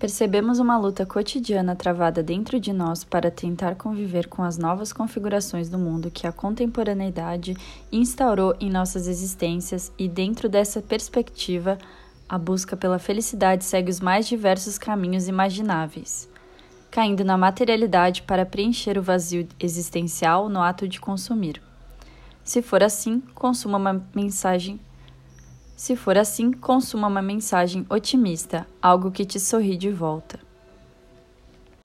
Percebemos uma luta cotidiana travada dentro de nós para tentar conviver com as novas configurações do mundo que a contemporaneidade instaurou em nossas existências, e dentro dessa perspectiva, a busca pela felicidade segue os mais diversos caminhos imagináveis, caindo na materialidade para preencher o vazio existencial no ato de consumir. Se for assim, consuma uma mensagem se for assim, consuma uma mensagem otimista, algo que te sorri de volta.